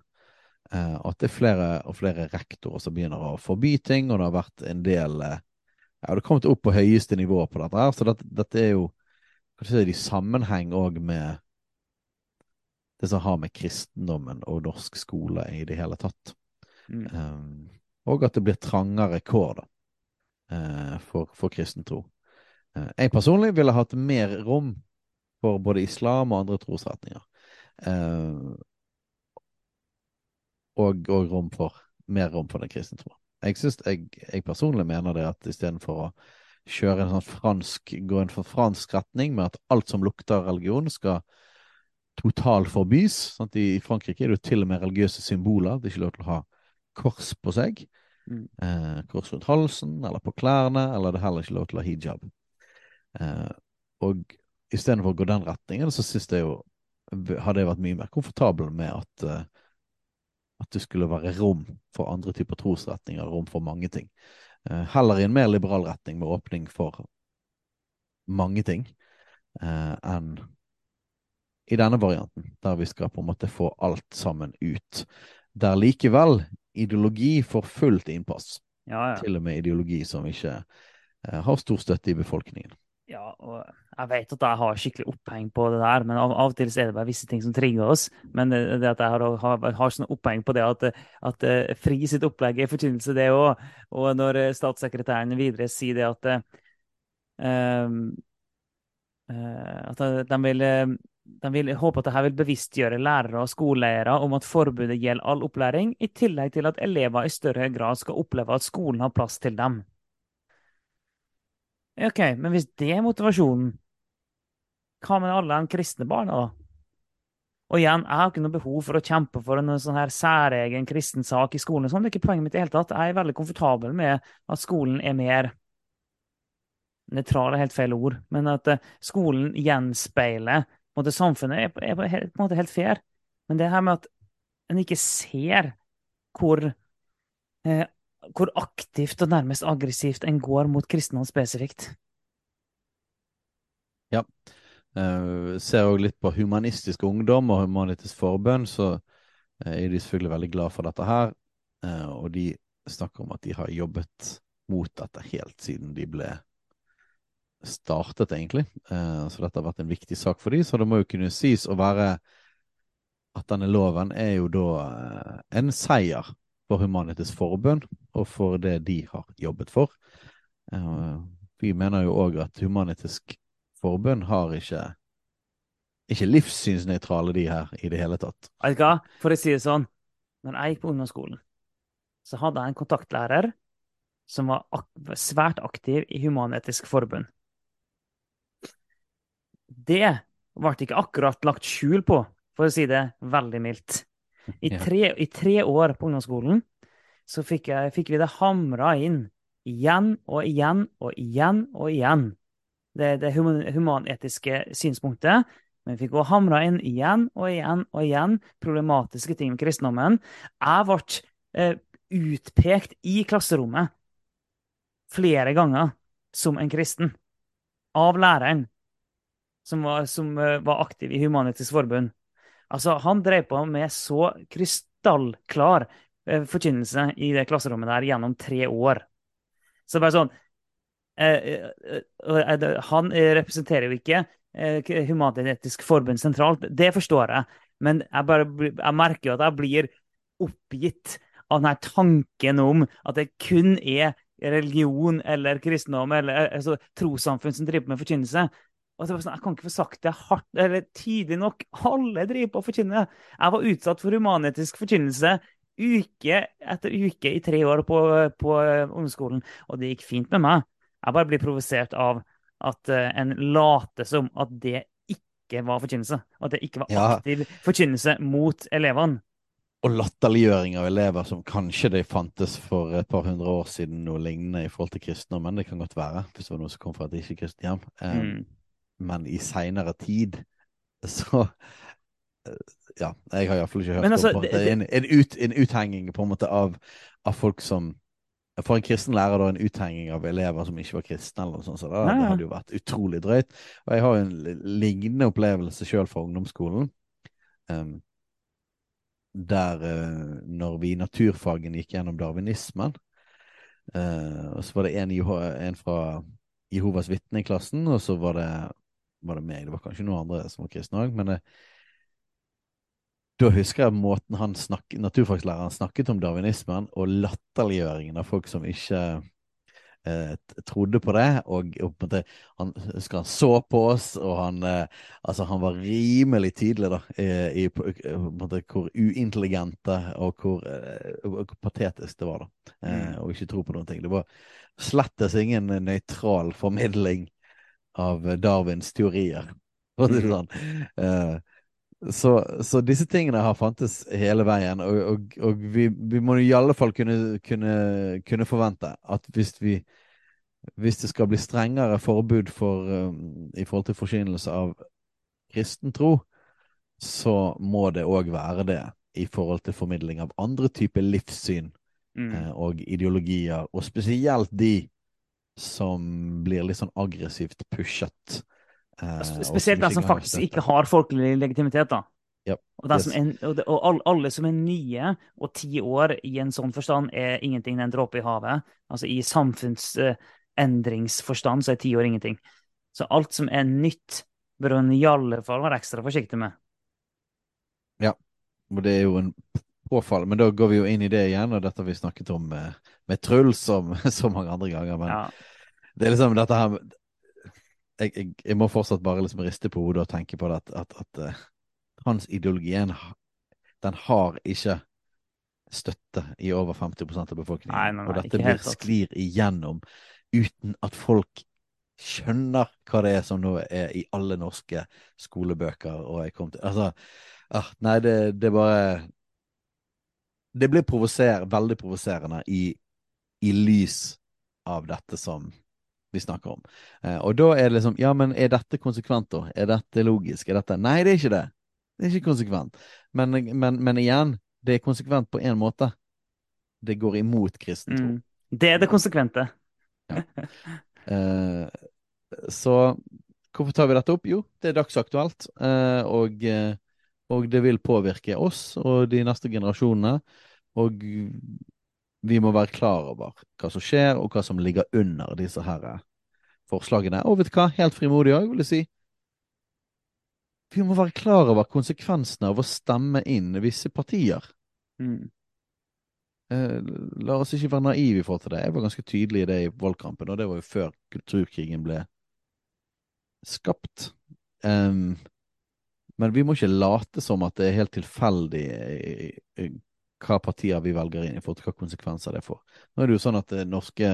Eh, at det er flere og flere rektorer som begynner å forby ting, og det har vært en del eh, Ja, det har kommet opp på høyeste nivå på dette her, så dette, dette er jo kanskje det i sammenheng òg med det som har med kristendommen og norsk skole i det hele tatt. Mm. Um, og at det blir trangere kår da, uh, for, for kristen tro. Uh, jeg personlig ville hatt mer rom for både islam og andre trosretninger. Uh, og, og rom for, mer rom for den kristne tro. Jeg, jeg, jeg personlig mener det at istedenfor å kjøre en sånn fransk, gå en for fransk retning med at alt som lukter religion, skal totalforbys. Sant? I Frankrike er det jo til og med religiøse symboler. Det er ikke lov til å ha kors på seg. Mm. Eh, kors rundt halsen eller på klærne, eller det er heller ikke lov til å ha hijab. Eh, og istedenfor å gå den retningen, så syns jeg jo hadde jeg vært mye mer komfortabel med at, uh, at det skulle være rom for andre typer trosretninger, rom for mange ting. Eh, heller i en mer liberal retning med åpning for mange ting eh, enn i denne varianten, der vi skal på en måte få alt sammen ut. Der likevel ideologi får fullt innpass. Ja, ja. Til og med ideologi som ikke eh, har stor støtte i befolkningen. Ja, og jeg vet at jeg har skikkelig oppheng på det der, men av, av og til er det bare visse ting som trigger oss. Men det, det at jeg har, har, har sånn oppheng på det at, at uh, FRI sitt opplegg er forkynnelse, det òg. Og når uh, statssekretæren videre sier det at uh, at de vil, de vil håper at dette vil bevisstgjøre lærere og skoleeiere om at forbudet gjelder all opplæring, i tillegg til at elever i større grad skal oppleve at skolen har plass til dem. Ok, men hvis det er motivasjonen, hva med alle de kristne barna, da? Og igjen, jeg har ikke noe behov for å kjempe for en sånn her særegen kristen sak i skolen. Sånn. Det er ikke poenget mitt i det hele tatt. Jeg er veldig komfortabel med at skolen er mer Nøytral er helt feil ord, men at uh, skolen gjenspeiler måte, samfunnet, er, er, på, en måte helt fair. Men det her med at en ikke ser hvor, eh, hvor aktivt og nærmest aggressivt en går mot kristendom spesifikt. Ja. Uh, ser òg litt på Humanistisk Ungdom og Humanitisk Forbund, så uh, er de selvfølgelig veldig glad for dette her. Uh, og de snakker om at de har jobbet mot dette helt siden de ble startet, egentlig. så dette har vært en viktig sak for dem, så det må jo kunne sies å være at denne loven er jo da en seier for Humanitisk Forbund og for det de har jobbet for. Vi mener jo òg at Human-Etisk Forbund har ikke ikke livssynsnøytrale, de her, i det hele tatt. Vet du hva? For å si det sånn, når jeg gikk på ungdomsskolen, så hadde jeg en kontaktlærer som var ak svært aktiv i Human-Etisk Forbund. Det ble ikke akkurat lagt skjul på, for å si det veldig mildt. I tre, i tre år på ungdomsskolen så fikk, jeg, fikk vi det hamra inn igjen og igjen og igjen og igjen. Det, det human, humanetiske synspunktet. Men vi fikk òg hamra inn igjen og igjen og igjen problematiske ting med kristendommen. Jeg ble eh, utpekt i klasserommet flere ganger som en kristen av læreren som var, som eh, var aktiv i Human-Etisk Forbund. Altså, han drev på med så krystallklar eh, forkynnelse i det klasserommet der gjennom tre år. Så bare sånn eh, Han representerer jo ikke eh, Forbund sentralt, det forstår jeg. Men jeg, bare, jeg merker jo at jeg blir oppgitt av denne tanken om at det kun er religion eller kristendom eller altså, trossamfunn som driver med forkynnelse. Og det var sånn, Jeg kan ikke få sagt det hardt eller tydelig nok. Alle driver på å forkynne. Jeg var utsatt for humanetisk forkynnelse uke etter uke i tre år på, på ungdomsskolen, og det gikk fint med meg. Jeg bare blir provosert av at eh, en later som at det ikke var forkynnelse. At det ikke var Ja. aktiv forkynnelse mot elevene. Og latterliggjøring av elever som kanskje det fantes for et par hundre år siden noe lignende i forhold til kristendommen. Det kan godt være, hvis det var noe som kom fra et ikke-kristent hjem. Um, Mm. Men i seinere tid så eh, Ja, jeg har iallfall ikke hørt altså, om en, det- en, en, ut, en uthenging på en måte av, av folk som For en kristen lærer, da, en uthenging av elever som ikke var kristne, eller noe sånt, så da, Ja, ja. det hadde jo vært utrolig drøyt. Og jeg har jo en lignende opplevelse sjøl fra ungdomsskolen. Um, der uh, når vi i naturfagen gikk gjennom darwinismen, uh, og så var det en, en fra Jehovas vitne i klassen, og så var det, var det meg. Det var kanskje noen andre som var kristne òg, men eh, da husker jeg måten han snakket, naturfaglæreren snakket om darwinismen, og latterliggjøringen av folk som ikke eh, trodde på det. Og, og på måte, han husker han så på oss, og han, eh, altså, han var rimelig tydelig da, i, i på, på en måte, hvor uintelligente og hvor, eh, hvor patetisk det var. da, eh, Mm. Å ikke tro på noen ting. Det var slettes ingen nøytral formidling av Darwins teorier. Det sånn. Eh, så, så disse tingene har fantes hele veien, og, og, og vi, vi må i alle fall kunne, kunne, kunne forvente at hvis vi hvis det skal bli strengere forbud for, um, i forhold til forsynelse av kristen tro, så må det òg være det i forhold til formidling av andre typer livssyn Mm. eh, og ideologier, og spesielt de som blir litt sånn aggressivt pushet. eh, Spesielt de som faktisk ikke har folkelig legitimitet. da. Yep. Og, yes. som er, og, alle som er nye, og ti år i en sånn forstand, er ingenting. Det er en dråpe i havet. Altså I samfunnsendringsforstand så er ti år ingenting. Så alt som er nytt, bør en i alle fall være ekstra forsiktig med. Ja, Og det er jo en påfall, men da går vi jo inn i det igjen, og dette har vi snakket om med, med Truls som så mange andre ganger. Men Ja. det er liksom dette her jeg, jeg, jeg må fortsatt bare liksom riste på hodet og tenke på det at, at, at uh, hans ideologi er den har ikke støtte i over 50% av befolkningen. Nei, nei, nei, og dette blir sklir igjennom uten at folk skjønner hva det er som nå er i alle norske skolebøker. Og jeg kom til, altså, ah, nei, det, det bare Det blir provoser, veldig provoserende i, i lys av dette som vi snakker om. Eh, og da er det liksom Ja, men er dette konsekvent, da? Er dette logisk? Er dette Nei, det er ikke det. Det er ikke konsekvent. Men, men, men igjen, det er konsekvent på én måte. Det går imot kristen tro. Mm. Det er det konsekvente. Eh, så hvorfor tar vi dette opp? Jo, det er dagsaktuelt. eh, og, eh, og det vil påvirke oss og de neste generasjonene. Og vi må være klar over hva som skjer, og hva som ligger under disse her forslagene. Og vet du hva, helt frimodig òg, vil jeg si. Vi må være klar over konsekvensene av å stemme inn visse partier. Mm. Eh, la oss ikke være naive i forhold til det. Jeg var ganske tydelig i det i valgkampen, og det var jo før kulturkrigen ble skapt. Um, men vi må ikke late som at det er helt tilfeldig eh, eh, hva partier vi velger inn i forhold til hva konsekvenser det får. Nå er det jo sånn at norske,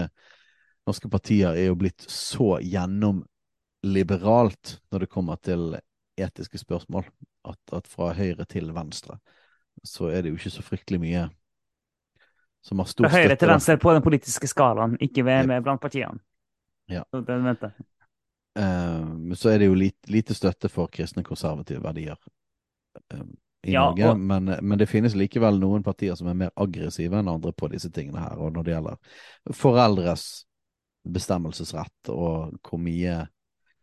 norske partier er jo blitt så gjennomliberalt når det kommer til etiske spørsmål, at, at fra høyre til venstre så er det jo ikke så fryktelig mye som har stor Fra høyre til venstre på den politiske skalaen, ikke ved, med blant partiene. Ja. Så det venter. Eh, Men så er det jo lite, lite støtte for kristne konservative verdier eh, i Ja, Norge. og- Men, men det finnes likevel noen partier som er mer aggressive enn andre på disse tingene her. Og når det gjelder foreldres bestemmelsesrett og hvor mye,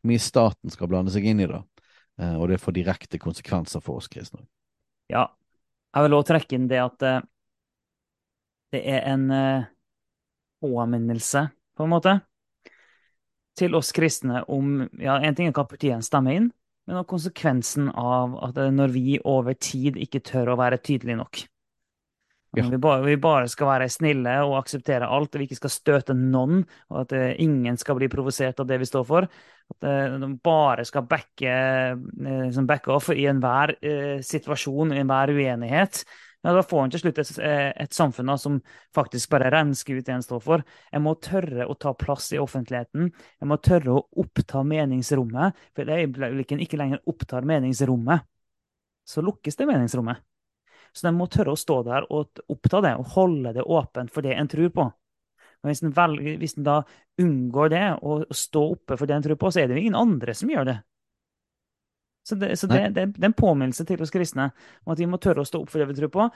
hvor mye staten skal blande seg inn i det. Eh, Og det får direkte konsekvenser for oss kristne. Ja. Jeg vil òg trekke inn det at eh, det er en eh, påminnelse, på en måte, til oss kristne om ja, En ting er hva partiene stemmer inn, men også konsekvensen av at eh, når vi over tid ikke tør å være tydelige nok. Ja. Vi, bare, vi bare skal være snille og akseptere alt, og vi ikke skal støte noen, og at eh, ingen skal bli provosert av det vi står for. At eh, de bare skal backe, liksom backe off i enhver situasjon, i enhver uenighet. Ja, da får en til slutt et, eh, et samfunn da, som faktisk bare rensker ut det en står for. En må tørre å ta plass i offentligheten. En må tørre å oppta meningsrommet. For det øyeblikket en ikke lenger opptar meningsrommet, så lukkes det meningsrommet. Så en må tørre å stå der og oppta det, og holde det åpent for det en tror på. Men hvis en, velger, hvis en da unngår det, og stå oppe for det en tror på, så er det jo ingen andre som gjør det. Så, det, så det, det, det er en påminnelse til oss kristne om at vi må tørre å stå opp for det vi tror på.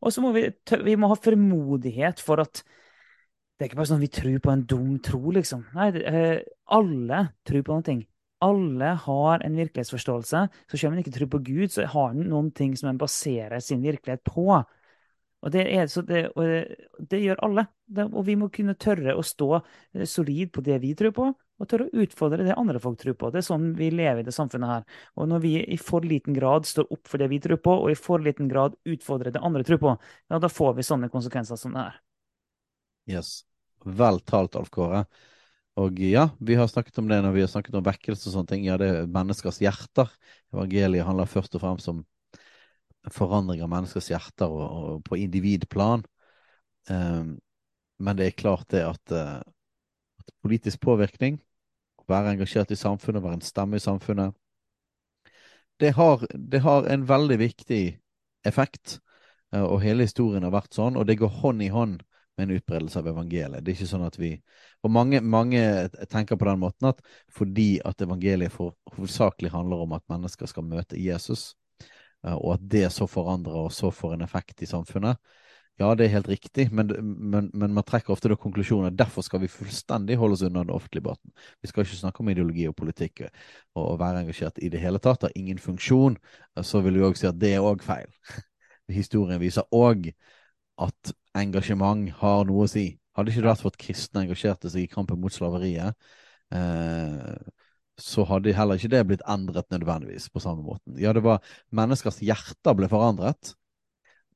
Og så må vi, vi må ha fremodighet for at det er ikke bare sånn at vi tror på en dum tro, liksom. Nei, eh, alle tror på noe. Alle har en virkelighetsforståelse. Så selv om en ikke tror på Gud, så har en noen ting som en baserer sin virkelighet på. Og det, er, det, og det, gjør alle. Og vi må kunne tørre å stå eh, solid på det vi tror på, og tørre å utfordre det andre folk tror på. Det er sånn vi lever i det samfunnet her. Og når vi i for liten grad står opp for det vi tror på, og i for liten grad utfordrer det andre tror på, ja, da får vi sånne konsekvenser som det her. Yes. Vel talt, Alf Kåre. Og ja, vi har snakket om det når vi har snakket om vekkelse og sånne ting. Ja, det er menneskers hjerter. Evangeliet handler først og fremst om forandring av menneskers hjerter og, og på individplan. Um, men det er klart det at, uh, at politisk påvirkning, å være engasjert i samfunnet, være en stemme i samfunnet, det har, det har en veldig viktig effekt. Uh, og hele historien har vært sånn, og det går hånd i hånd med en utbredelse av evangeliet. Det er ikke sånn at vi Og mange, mange tenker på den måten at fordi at evangeliet hovedsakelig handler om at mennesker skal møte Jesus, eh, og at det så forandrer og så får en effekt i samfunnet, ja, det er helt riktig, men, men, men man trekker ofte da konklusjoner. Derfor skal vi fullstendig holde oss unna den offentlige debatten. Vi skal ikke snakke om ideologi og politikk og, og være engasjert i det hele tatt. Har ingen funksjon. Så vil vi òg si at det er òg feil. Historien viser òg at engasjement har noe å si. Hadde ikke det vært for at kristne engasjerte seg i kampen mot slaveriet, eh, så hadde heller ikke det blitt endret nødvendigvis på samme måten. Ja, det var menneskers hjerter ble forandret.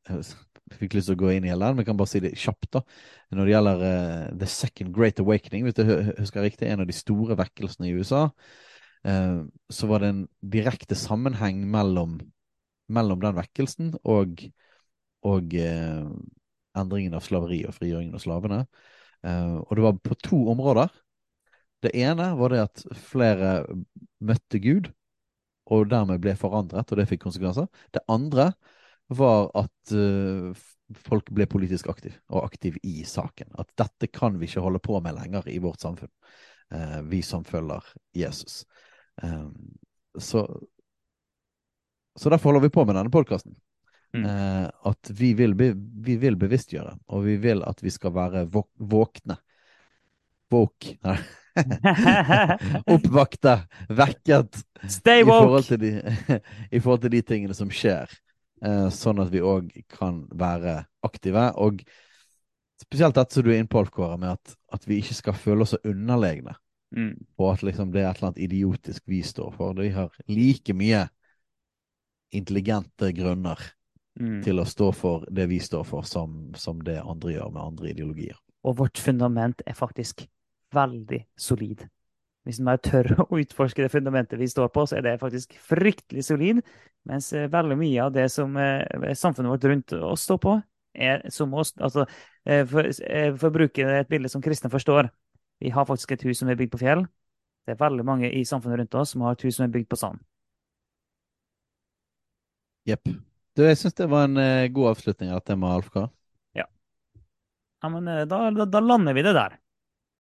Jeg fikk lyst til å gå inn i hele den, men jeg kan bare si det kjapt. da. Når det gjelder uh, The Second Great Awakening, hvis jeg husker riktig, en av de store vekkelsene i USA, uh, så var det en direkte sammenheng mellom, mellom den vekkelsen og, og uh, endringen av slaveri og frigjøringen av slavene. Og det var på to områder. Det ene var det at flere møtte Gud, og dermed ble forandret, og det fikk konsekvenser. Det andre var at uh, folk ble politisk aktiv, og aktiv i saken. At dette kan vi ikke holde på med lenger i vårt samfunn, uh, vi som følger Jesus. Uh, så, så derfor holder vi på med denne podkasten. Mm. Eh, at vi vil, be, vi vil bevisstgjøre, og vi vil at vi skal være våk våkne. Våk... Nei. Oppvakte, vekket Stay i forhold, til de, i forhold til de tingene som skjer. Eh, sånn at vi òg kan være aktive. Og spesielt dette som du er inne på, Alf Kåre, med at, at vi ikke skal føle oss så underlegne. Mm. Og at liksom det er et eller annet idiotisk vi står for. Vi har like mye intelligente grunner Mm. til å stå for det vi står for, som, som det andre gjør med andre ideologier. Og vårt fundament er faktisk veldig solid. Hvis man tør å utforske det fundamentet vi står på, så er det faktisk fryktelig solid. Mens eh, veldig mye av det som eh, samfunnet vårt rundt oss står på, er som oss Altså, eh, for, for å bruke et bilde som kristne forstår Vi har faktisk et hus som er bygd på fjell. Det er veldig mange i samfunnet rundt oss som har et hus som er bygd på sand. Jepp. Du, jeg syns det var en god avslutning av temaet, Alf Kar. Ja, men eh, da, da, da lander vi det der.